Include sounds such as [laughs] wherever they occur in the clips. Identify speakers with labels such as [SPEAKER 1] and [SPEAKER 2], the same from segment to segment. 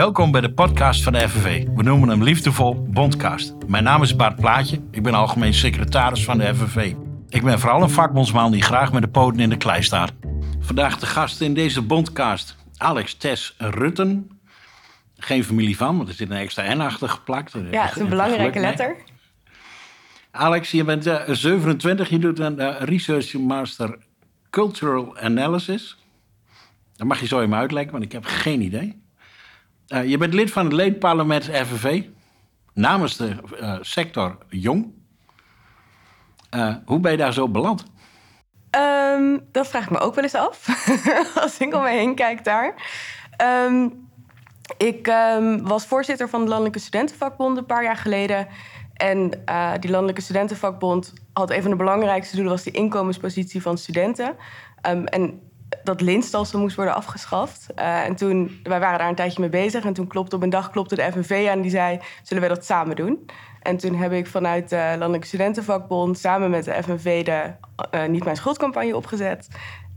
[SPEAKER 1] Welkom bij de podcast van de FNV. We noemen hem liefdevol Bondcast. Mijn naam is Bart Plaatje. Ik ben algemeen secretaris van de FNV. Ik ben vooral een vakbondsman die graag met de poten in de klei staat. Vandaag de gast in deze Bondcast, Alex Tess Rutten. Geen familie van, want er zit een extra N achter geplakt.
[SPEAKER 2] Ja, het is een belangrijke letter.
[SPEAKER 1] Alex, je bent uh, 27, je doet een uh, Research Master Cultural Analysis. Dat mag je zo even uitleggen, want ik heb geen idee. Uh, je bent lid van het ledenparlement FNV namens de uh, sector Jong. Uh, hoe ben je daar zo beland?
[SPEAKER 2] Um, dat vraag ik me ook wel eens af. [laughs] Als ik om me heen kijk daar. Um, ik um, was voorzitter van de Landelijke Studentenvakbond een paar jaar geleden. En die Landelijke Studentenvakbond had een van de belangrijkste doelen... was de inkomenspositie van studenten. en dat leenstelsel moest worden afgeschaft. Uh, en toen, wij waren daar een tijdje mee bezig. En toen klopte op een dag klopte de FNV aan. Die zei, zullen wij dat samen doen? En toen heb ik vanuit de Landelijke Studentenvakbond... samen met de FNV de uh, Niet Mijn Schuldcampagne opgezet.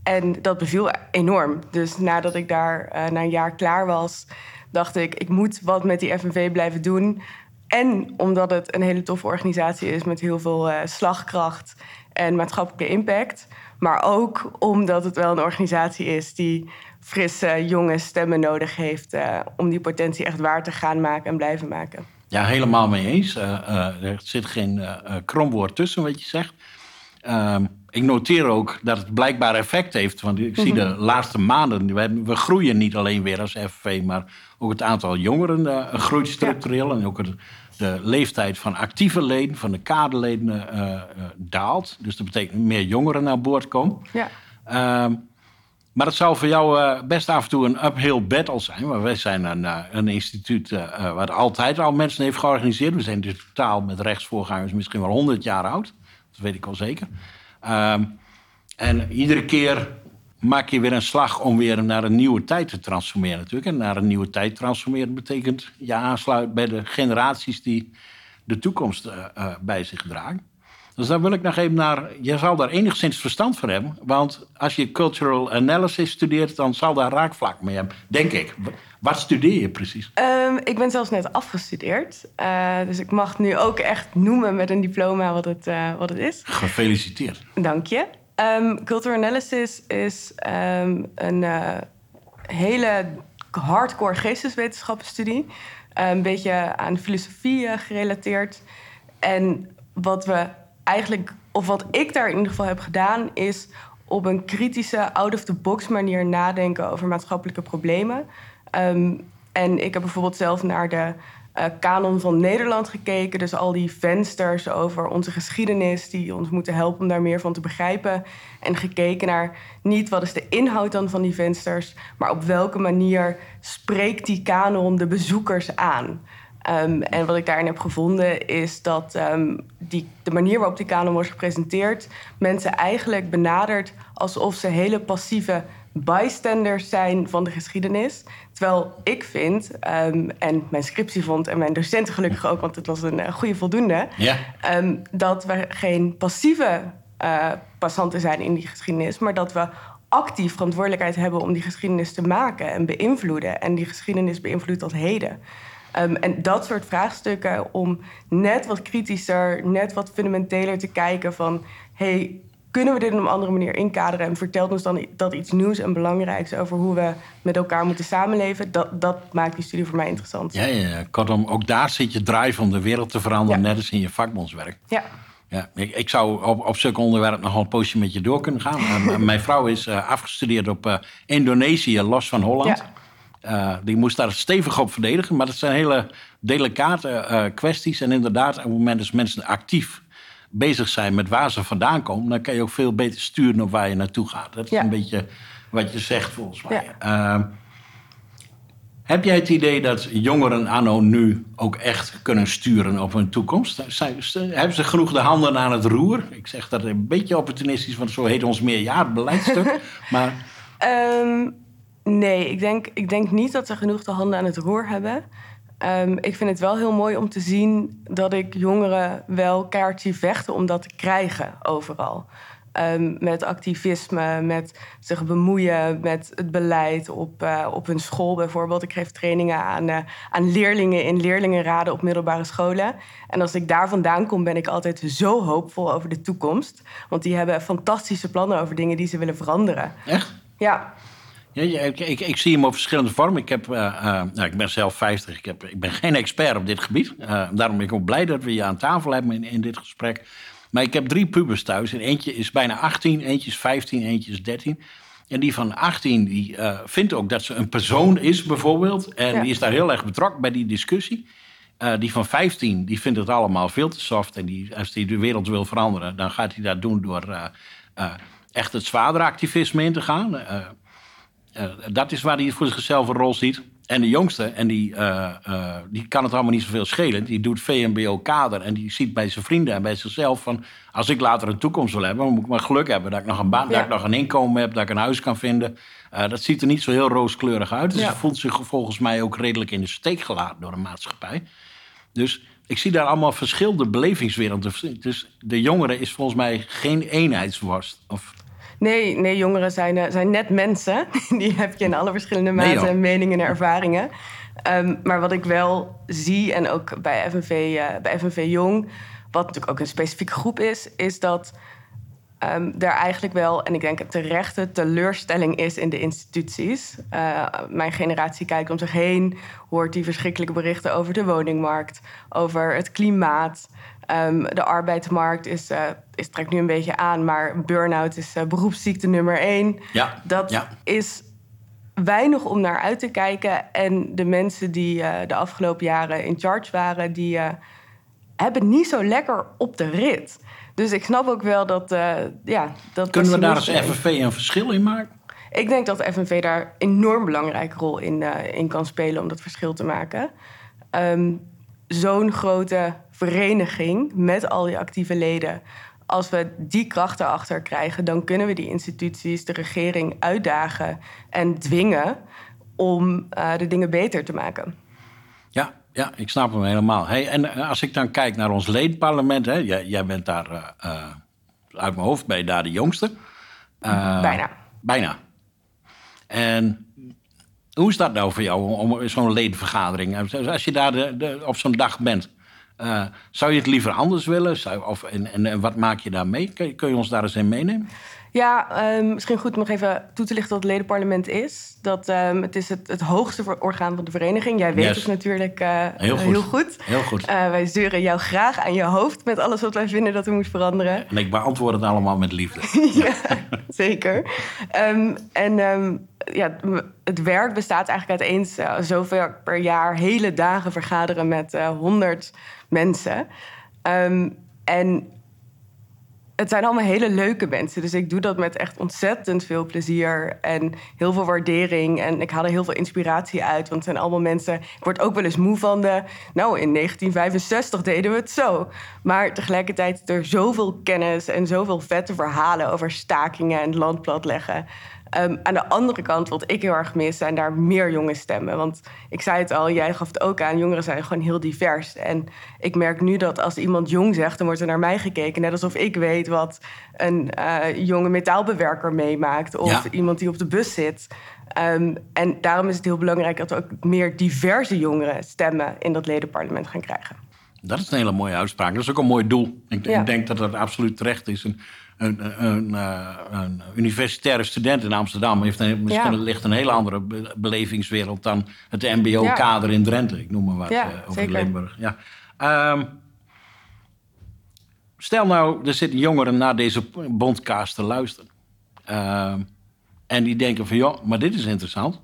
[SPEAKER 2] En dat beviel enorm. Dus nadat ik daar uh, na een jaar klaar was... dacht ik, ik moet wat met die FNV blijven doen. En omdat het een hele toffe organisatie is... met heel veel slagkracht en maatschappelijke impact... Maar ook omdat het wel een organisatie is die frisse, jonge stemmen nodig heeft uh, om die potentie echt waar te gaan maken en blijven maken.
[SPEAKER 1] Ja, helemaal mee eens. Uh, uh, er zit geen kromwoord tussen wat je zegt. Ehm, ik noteer ook dat het blijkbaar effect heeft. Want ik zie de laatste maanden, we, we, groeien niet alleen weer als FV, maar ook het aantal jongeren groeit structureel. Ja. En ook het, de leeftijd van actieve leden, van de kaderleden, uh, uh, daalt. Dus dat betekent meer jongeren aan boord komen. Ja. Uh, maar het zou voor jou uh, best af en toe een uphill battle zijn. Maar wij zijn een, een instituut waar altijd al mensen heeft georganiseerd. We zijn dus totaal met rechtsvoorgangers misschien wel 100 jaar oud. Dat weet ik wel zeker. Ehm, en iedere keer maak je weer een slag om weer naar een nieuwe tijd te transformeren natuurlijk. En naar een nieuwe tijd transformeren betekent je aansluit bij de generaties die de toekomst uh, uh, bij zich dragen. Dus daar wil ik nog even naar. Je zal daar enigszins verstand van hebben. Want als je cultural analysis studeert, dan zal daar raakvlak mee hebben. Denk ik. Wat studeer je precies?
[SPEAKER 2] Um, ik ben zelfs net afgestudeerd. Uh, dus ik mag nu ook echt noemen met een diploma wat het, wat het is.
[SPEAKER 1] Gefeliciteerd.
[SPEAKER 2] Dank je. Um, cultural analysis is um, een uh, hele hardcore geesteswetenschappenstudie. Uh, een beetje aan filosofie gerelateerd. En wat we eigenlijk, of wat ik daar in ieder geval heb gedaan, is op een kritische, out-of-the-box manier nadenken over maatschappelijke problemen. Um, en ik heb bijvoorbeeld zelf naar de kanon van Nederland gekeken. Dus al die vensters over onze geschiedenis die ons moeten helpen om daar meer van te begrijpen. En gekeken naar niet wat is de inhoud dan van die vensters, maar op welke manier spreekt die kanon de bezoekers aan. Um, en wat ik daarin heb gevonden is dat um, die, de manier waarop die kanon wordt gepresenteerd mensen eigenlijk benadert alsof ze hele passieve bystanders zijn van de geschiedenis. Terwijl ik vind, um, en mijn scriptie vond en mijn docenten gelukkig ook, want het was een uh, goede voldoende, ja. um, dat we geen passieve uh, passanten zijn in die geschiedenis, maar dat we actief verantwoordelijkheid hebben om die geschiedenis te maken en beïnvloeden. En die geschiedenis beïnvloedt tot heden. Um, en dat soort vraagstukken om net wat kritischer, net wat fundamenteler te kijken van... hey, kunnen we dit op een andere manier inkaderen? En vertelt ons dan dat iets nieuws en belangrijks over hoe we met elkaar moeten samenleven? Dat, dat maakt die studie voor mij interessant.
[SPEAKER 1] Ja, ja, kortom, ook daar zit je drive om de wereld te veranderen, ja. net als in je vakbondswerk.
[SPEAKER 2] Ja.
[SPEAKER 1] Ja, ik, ik zou op, op zulke onderwerp nog een poosje met je door kunnen gaan. [laughs] uh, mijn vrouw is uh, afgestudeerd op uh, Indonesië, los van Holland. Ja. die moest daar stevig op verdedigen. Maar dat zijn hele delicate kwesties. En inderdaad, op het moment dat mensen actief bezig zijn met waar ze vandaan komen, dan kan je ook veel beter sturen op waar je naartoe gaat. Dat is ja. een beetje wat je zegt volgens mij. Ja. Uh, heb jij het idee dat jongeren anno nu ook echt kunnen sturen op hun toekomst? Zijn, hebben ze genoeg de handen aan het roer? Ik zeg dat een beetje opportunistisch, want zo heet ons meerjarenbeleidstuk. [laughs] maar...
[SPEAKER 2] Um, nee, ik denk, ik denk niet dat ze genoeg de handen aan het roer hebben. Um, ik vind het wel heel mooi om te zien dat ik jongeren wel keihard zie vechten om dat te krijgen overal. um, met activisme, met zich bemoeien met het beleid op, uh, op hun school bijvoorbeeld. Ik geef trainingen aan, uh, aan leerlingen in leerlingenraden op middelbare scholen. En als ik daar vandaan kom, ben ik altijd zo hoopvol over de toekomst. Want die hebben fantastische plannen over dingen die ze willen veranderen.
[SPEAKER 1] Echt?
[SPEAKER 2] Ja.
[SPEAKER 1] Ja, ik, ik, ik, zie hem op verschillende vormen. Ik, heb, uh, uh, nou, ik ben zelf 50. Ik, heb, ik ben geen expert op dit gebied. Uh, daarom ben ik ook blij dat we je aan tafel hebben in, in dit gesprek. Maar ik heb drie pubers thuis. En eentje is bijna 18, eentje is 15, eentje is 13. En die van 18 die, vindt ook dat ze een persoon is, bijvoorbeeld. En ja. die is daar heel erg betrokken bij die discussie. die van 15 die vindt het allemaal veel te soft. En die, als hij de wereld wil veranderen, dan gaat hij dat doen door echt het zwaardere activisme in te gaan. Uh, dat is waar hij voor zichzelf een rol ziet. En de jongste, en die, uh, uh, die kan het allemaal niet zoveel schelen. Die doet VMBO-kader en die ziet bij zijn vrienden en bij zichzelf van... als ik later een toekomst wil hebben, dan moet ik maar geluk hebben. Dat ik nog een baan, ja. dat ik nog een inkomen heb, dat ik een huis kan vinden. dat ziet er niet zo heel rooskleurig uit. Dus ja. ze voelt zich volgens mij ook redelijk in de steek gelaten door de maatschappij. Dus ik zie daar allemaal verschillende belevingswerelden. Dus de jongere is volgens mij geen eenheidsworst. Of...
[SPEAKER 2] Nee, nee jongeren zijn, uh, zijn net mensen. [laughs] Die heb je in alle verschillende maten, nee, meningen en ervaringen. Um, maar wat ik wel zie, en ook bij FNV, uh, bij FNV Jong... wat natuurlijk ook een specifieke groep is... is dat um, er eigenlijk wel, en ik denk terechte teleurstelling is in de instituties. Uh, mijn generatie kijkt om zich heen, hoort die verschrikkelijke berichten over de woningmarkt, over het klimaat. Um, de arbeidsmarkt is, uh, is, trekt nu een beetje aan, maar burn-out is uh, beroepsziekte nummer één.
[SPEAKER 1] Ja,
[SPEAKER 2] dat
[SPEAKER 1] ja.
[SPEAKER 2] is weinig om naar uit te kijken. En de mensen die uh, de afgelopen jaren in charge waren, die hebben het niet zo lekker op de rit. Dus ik snap ook wel dat. ja, dat
[SPEAKER 1] Kunnen we daar als FNV een verschil in maken?
[SPEAKER 2] Ik denk dat de FNV daar een enorm belangrijke rol in, in kan spelen om dat verschil te maken. Um, Zo'n grote vereniging met al die actieve leden. Als we die kracht erachter krijgen, dan kunnen we die instituties, de regering uitdagen en dwingen om uh, de dingen beter te maken.
[SPEAKER 1] Ja, ja, ik snap hem helemaal. Hey, en als ik dan kijk naar ons ledenparlement, hè, jij, jij bent daar uh, uh, uit mijn hoofd, ben je daar de jongste.
[SPEAKER 2] bijna.
[SPEAKER 1] Bijna. En hoe is dat nou voor jou, om zo'n ledenvergadering? Als je daar de, de, op zo'n dag bent, uh, zou je het liever anders willen? Zou, of, en, en, en, wat maak je daarmee? Kun, kun je ons daar eens in meenemen?
[SPEAKER 2] Ja, um, misschien goed om nog even toe te lichten wat het ledenparlement is. Dat, um, het is het, het hoogste orgaan van de vereniging. Jij weet yes. het natuurlijk uh,
[SPEAKER 1] heel goed.
[SPEAKER 2] Heel goed.
[SPEAKER 1] Heel goed.
[SPEAKER 2] Uh, wij sturen jou graag aan je hoofd met alles wat wij vinden dat er moet veranderen.
[SPEAKER 1] En ik beantwoord het allemaal met liefde. [laughs]
[SPEAKER 2] ja, zeker. Um, en ja, het werk bestaat eigenlijk uit eens uh, zoveel per jaar hele dagen vergaderen met honderd mensen. Um, en het zijn allemaal hele leuke mensen. Dus ik doe dat met echt ontzettend veel plezier en heel veel waardering. En ik haal er heel veel inspiratie uit. Want het zijn allemaal mensen. Ik word ook wel eens moe van de. Nou, in 1965 deden we het zo. Maar tegelijkertijd er zoveel kennis en zoveel vette verhalen over stakingen en land platleggen. Um, aan de andere kant, wat ik heel erg mis, zijn daar meer jonge stemmen. Want ik zei het al, jij gaf het ook aan, jongeren zijn gewoon heel divers. En ik merk nu dat als iemand jong zegt, dan wordt er naar mij gekeken. Net alsof ik weet wat een uh, jonge metaalbewerker meemaakt. Of ja. iemand die op de bus zit. Um, en daarom is het heel belangrijk dat we ook meer diverse jongeren stemmen in dat ledenparlement gaan krijgen.
[SPEAKER 1] Dat is een hele mooie uitspraak. Dat is ook een mooi doel. Ik, ja. denk dat dat absoluut terecht is. En een, een, een, universitaire student in Amsterdam heeft een, misschien ja. ligt een hele andere belevingswereld dan het MBO-kader ja. in Drenthe. Ik noem maar wat
[SPEAKER 2] ja,
[SPEAKER 1] uh, over
[SPEAKER 2] zeker.
[SPEAKER 1] Limburg. Ja. Um, stel nou, er zitten jongeren naar deze bondkaas te luisteren. Uh, en die denken van, joh, maar dit is interessant.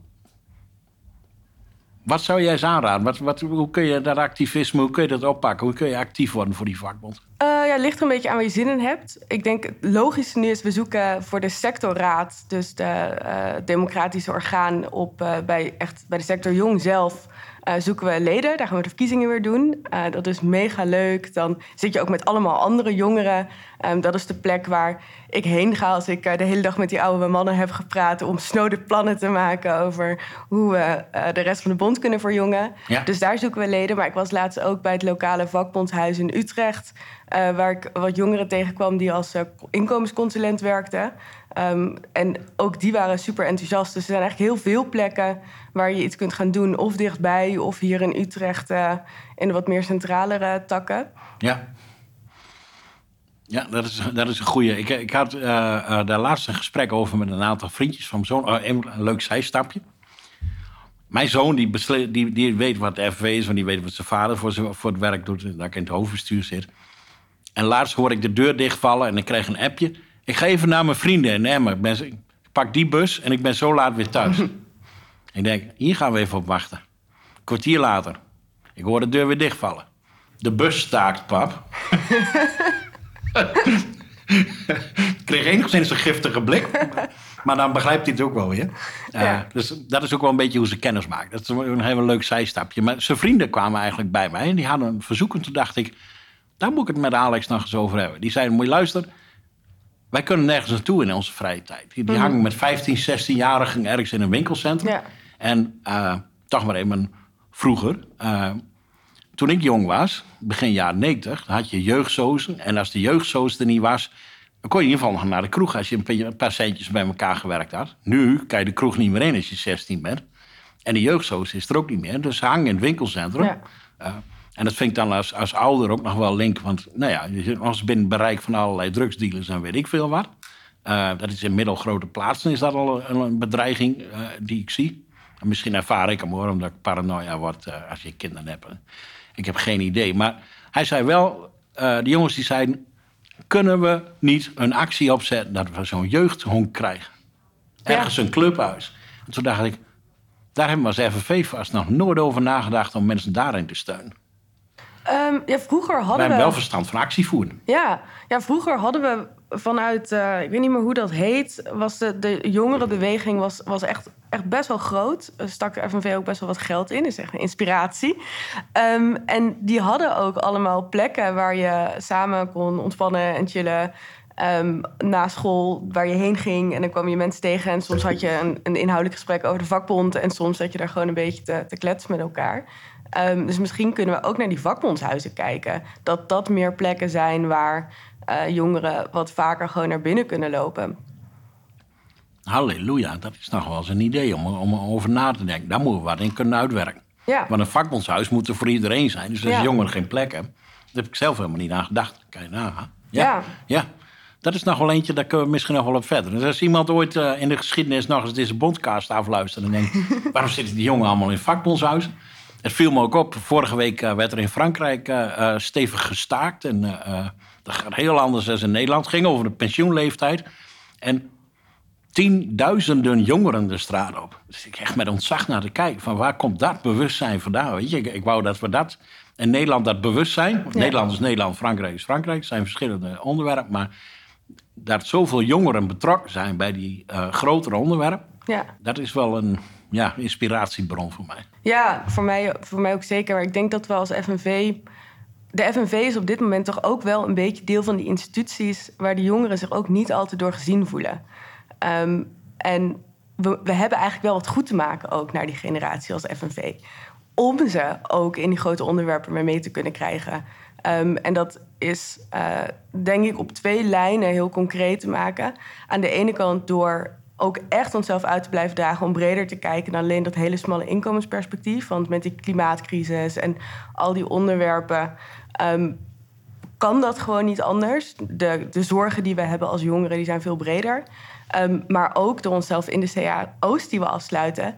[SPEAKER 1] Wat zou jij eens aanraden? Wat, wat, hoe kun je dat activisme, hoe kun je dat oppakken? Hoe kun je actief worden voor die vakbond?
[SPEAKER 2] Uh, ja, het ligt er een beetje aan waar je zin in hebt. Ik denk het logische nu is, we zoeken voor de sectorraad... dus de uh, democratische orgaan op, uh, bij, echt, bij de sector Jong zelf... eh, zoeken we leden. Daar gaan we de verkiezingen weer doen. Dat is mega leuk. Dan zit je ook met allemaal andere jongeren. Um, dat is de plek waar ik heen ga als ik uh, de hele dag met die oude mannen heb gepraat... om snode plannen te maken over hoe we de rest van de bond kunnen verjongen. Ja. Dus daar zoeken we leden. Maar ik was laatst ook bij het lokale vakbondshuis in Utrecht... waar ik wat jongeren tegenkwam die als inkomensconsulent werkten... Um, en ook die waren super enthousiast. Dus er zijn eigenlijk heel veel plekken waar je iets kunt gaan doen. Of dichtbij, of hier in Utrecht in de wat meer centralere takken.
[SPEAKER 1] Ja. Ja, dat is, dat is een goede. Ik, ik had uh, uh, daar laatst een gesprek over met een aantal vriendjes van mijn zoon. een, leuk zijstapje. Mijn zoon die, die, die weet wat de FV is, want die weet wat zijn vader voor, zijn, voor het werk doet. Dat ik in het hoofdbestuur zit. En laatst hoor ik de deur dichtvallen en ik kreeg een appje. Ik ga even naar mijn vrienden in Emmen. Ik, ben, ik pak die bus en ik ben zo laat weer thuis. [laughs] ik denk, hier gaan we even op wachten. Een kwartier later. Ik hoor de deur weer dichtvallen. De bus staakt, pap. [laughs] ik kreeg enigszins een giftige blik. Maar dan begrijpt hij het ook wel weer. Uh, dus dat is ook wel een beetje hoe ze kennis maken. Dat is een heel leuk zijstapje. Maar zijn vrienden kwamen eigenlijk bij mij. En die hadden een verzoek. En toen dacht ik, daar moet ik het met Alex nog eens over hebben. Die zeiden, moet je luisteren. Wij kunnen nergens naartoe in onze vrije tijd. Die, die mhm. hangen met 15, 16-jarigen ergens in een winkelcentrum. Ja. En uh, toch maar even vroeger. Uh, toen ik jong was, begin jaren 90, had je jeugdsozen. En als de jeugdsoos er niet was, dan kon je in ieder geval nog naar de kroeg als je een paar centjes bij elkaar gewerkt had. Nu kan je de kroeg niet meer in als je 16 bent. En de jeugdsoos is er ook niet meer. Dus ze hangen in het winkelcentrum. Ja. Uh, en dat vind ik dan als, als ouder ook nog wel link. Want nou ja, je zit nog eens binnen bereik van allerlei drugsdealers en weet ik veel wat. Uh, dat is in middelgrote plaatsen is dat al een, een bedreiging uh, die ik zie. En misschien ervaar ik hem hoor, omdat ik paranoia word als je kinderen hebt. Ik heb geen idee. Maar hij zei wel, de jongens die zeiden... kunnen we niet een actie opzetten dat we zo'n jeugdhonk krijgen? Ergens een clubhuis. En toen dacht ik, daar hebben we als FNV vast nog nooit over nagedacht... om mensen daarin te steunen.
[SPEAKER 2] Um, ja, vroeger hadden we...
[SPEAKER 1] hebben wel verstand van actie voeren.
[SPEAKER 2] Ja, ja vroeger hadden we vanuit... Uh, ik weet niet meer hoe dat heet... was de, de jongerenbeweging was, was echt, echt best wel groot. Er stak FNV ook best wel wat geld in. is echt een inspiratie. Um, en die hadden ook allemaal plekken... waar je samen kon ontspannen en chillen... Um, na school waar je heen ging. En dan kwam je mensen tegen. En soms had je een, een inhoudelijk gesprek over de vakbond. En soms zat je daar gewoon een beetje te, te kletsen met elkaar. Um, dus misschien kunnen we ook naar die vakbondshuizen kijken. Dat dat meer plekken zijn waar uh, jongeren wat vaker gewoon naar binnen kunnen lopen.
[SPEAKER 1] Halleluja, dat is nog wel eens een idee om, om over na te denken. Daar moeten we wat in kunnen uitwerken. Ja. Want een vakbondshuis moet er voor iedereen zijn. Dus als ja. jongeren geen plek hebben, daar heb ik zelf helemaal niet aan gedacht. Kan je nagaan. Ja. ja. ja. Dat is nog wel eentje, daar kunnen we misschien nog wel op verder. Dus als iemand ooit uh, in de geschiedenis nog eens deze bondcast afluistert... en denkt, [laughs] waarom zitten die jongen allemaal in vakbondshuizen? Het viel me ook op. Vorige week uh, werd er in Frankrijk uh, stevig gestaakt. En dat gaat heel anders dan in Nederland. Het ging over de pensioenleeftijd. En tienduizenden jongeren de straat op. Dus ik echt met ontzag naar te kijken. Van waar komt dat bewustzijn vandaan? Weet je, ik, ik wou dat we dat... In Nederland dat bewustzijn... Nederland is Nederland, Frankrijk is Frankrijk. Het zijn verschillende onderwerpen. Maar dat zoveel jongeren betrokken zijn bij die grotere onderwerpen... Ja. Dat is wel een ja, inspiratiebron voor mij.
[SPEAKER 2] Ja, voor mij, voor mij ook zeker. Maar ik denk dat we als FNV. De FNV is op dit moment toch ook wel een beetje deel van die instituties waar de jongeren zich ook niet altijd door gezien voelen. Um, en we, we hebben eigenlijk wel wat goed te maken ook naar die generatie als FNV. Om ze ook in die grote onderwerpen mee, te kunnen krijgen. Um, en dat is, uh, denk ik, op twee lijnen heel concreet te maken. Aan de ene kant door ook echt onszelf uit te blijven dragen om breder te kijken dan alleen dat hele smalle inkomensperspectief. Want met die klimaatcrisis en al die onderwerpen um, kan dat gewoon niet anders. De, de zorgen die we hebben als jongeren die zijn veel breder. Um, maar ook door onszelf in de CAO's die we afsluiten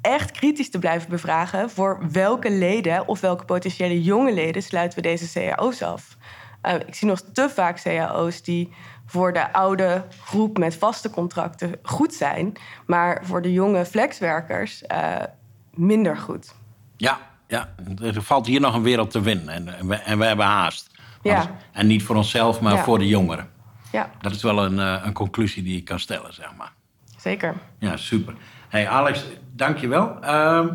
[SPEAKER 2] echt kritisch te blijven bevragen voor welke leden of welke potentiële jonge leden sluiten we deze cao's af. Uh, ik zie nog te vaak cao's die voor de oude groep met vaste contracten goed zijn, maar voor de jonge flexwerkers uh, minder goed.
[SPEAKER 1] Ja, ja, er valt hier nog een wereld te winnen en, en, we, en we, hebben haast. Ja. En niet voor onszelf, maar voor de jongeren. Ja. Dat is wel een, uh, een conclusie die ik kan stellen, zeg maar.
[SPEAKER 2] Zeker.
[SPEAKER 1] Ja, super. Hey Alex, dank je wel. Uh,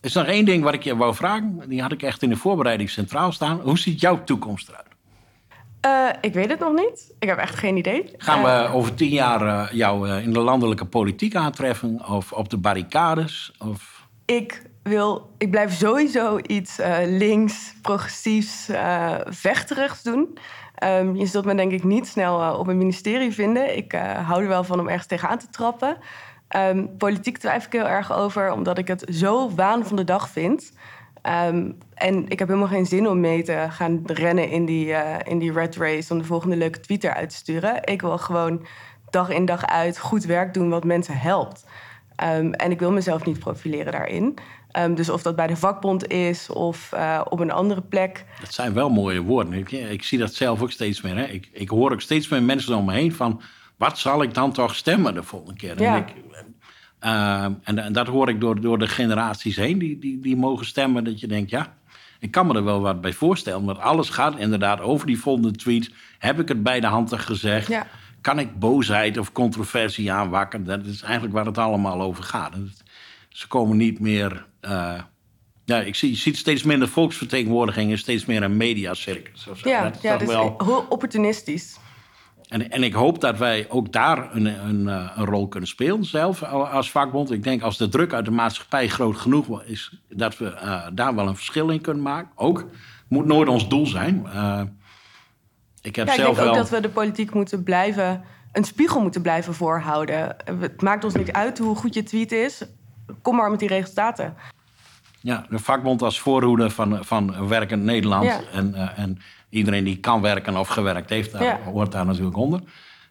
[SPEAKER 1] is er nog één ding wat ik je wou vragen. Die had ik echt in de voorbereiding centraal staan. Hoe ziet jouw toekomst eruit?
[SPEAKER 2] Uh, ik weet het nog niet. Ik heb echt geen idee.
[SPEAKER 1] Gaan we uh, over tien jaar jou in de landelijke politiek aantreffen? Of op de barricades? Of...
[SPEAKER 2] Ik, wil, ik blijf sowieso iets links, progressiefs, vechterigs doen. Um, je zult me denk ik niet snel op een ministerie vinden. Ik hou er wel van om ergens tegenaan te trappen. Um, politiek twijfel ik heel erg over, omdat ik het zo waan van de dag vind. Um, en ik heb helemaal geen zin om mee te gaan rennen in die, uh, in die red race om de volgende leuke tweet eruit te sturen. Ik wil gewoon dag in dag uit goed werk doen wat mensen helpt. Um, en ik wil mezelf niet profileren daarin. Um, dus of dat bij de vakbond is of uh, op een andere plek.
[SPEAKER 1] Dat zijn wel mooie woorden. Ik, ik zie dat zelf ook steeds meer. Hè? Ik, ik hoor ook steeds meer mensen om me heen van... wat zal ik dan toch stemmen de volgende keer?
[SPEAKER 2] Ja.
[SPEAKER 1] En ik, uh, en, en, dat hoor ik door, door de generaties heen die, die, die mogen stemmen. Dat je denkt, ja, ik kan me er wel wat bij voorstellen. Want alles gaat inderdaad over die volgende tweet. Heb ik het bij de hand gezegd?
[SPEAKER 2] Ja.
[SPEAKER 1] Kan ik boosheid of controversie aanwakken? Dat is eigenlijk waar het allemaal over gaat. Ze komen niet meer... Uh, ja, ik zie, je ziet steeds minder volksvertegenwoordiging... steeds meer een mediacircus.
[SPEAKER 2] Ja, dat is, ja, dus wel... heel opportunistisch.
[SPEAKER 1] En, en ik hoop dat wij ook daar een, een, eh, een, rol kunnen spelen, zelf als vakbond. Ik denk als de druk uit de maatschappij groot genoeg is, dat we uh, daar wel een verschil in kunnen maken. Ook moet nooit ons doel zijn. Uh,
[SPEAKER 2] ik heb ja, zelf ik denk ook dat we de politiek moeten blijven, een spiegel moeten blijven voorhouden. Het maakt ons niet uit hoe goed je tweet is. Kom maar met die resultaten.
[SPEAKER 1] Ja, de vakbond als voorhoede van, van werkend Nederland. Ja. En, uh, en iedereen die kan werken of gewerkt heeft, daar, hoort daar natuurlijk onder.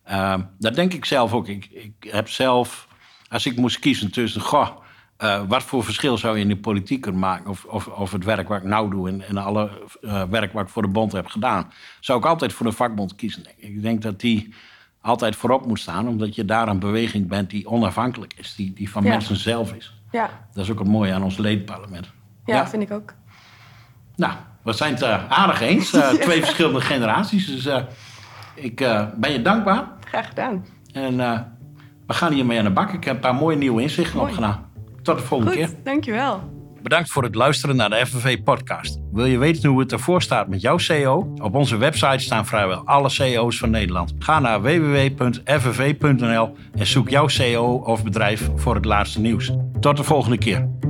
[SPEAKER 1] Uh, dat denk ik zelf ook. Ik, ik, heb zelf, als ik moest kiezen tussen, goh, uh, wat voor verschil zou je in de politiek kunnen maken? Of, of, of het werk wat ik nou doe en, en alle uh, werk wat ik voor de bond heb gedaan, zou ik altijd voor de vakbond kiezen. Ik denk dat die altijd voorop moet staan, omdat je daar een beweging bent die onafhankelijk is, die, die van ja. mensen zelf is.
[SPEAKER 2] Ja.
[SPEAKER 1] Dat is ook het mooie aan ons ledenparlement.
[SPEAKER 2] Ja, ja, vind ik ook.
[SPEAKER 1] Nou, we zijn het uh, aardig eens. [laughs] Twee verschillende generaties. Dus ik ben je dankbaar.
[SPEAKER 2] Graag gedaan.
[SPEAKER 1] En we gaan hiermee aan de bak. Ik heb een paar mooie nieuwe inzichten Mooi. opgedaan. Tot de volgende
[SPEAKER 2] Goed,
[SPEAKER 1] keer.
[SPEAKER 2] Dankjewel.
[SPEAKER 1] Bedankt voor het luisteren naar de FNV-podcast. Wil je weten hoe het ervoor staat met jouw CEO? Op onze website staan vrijwel alle CEO's van Nederland. Ga naar www.fnv.nl en zoek jouw CEO of bedrijf voor het laatste nieuws. Tot de volgende keer.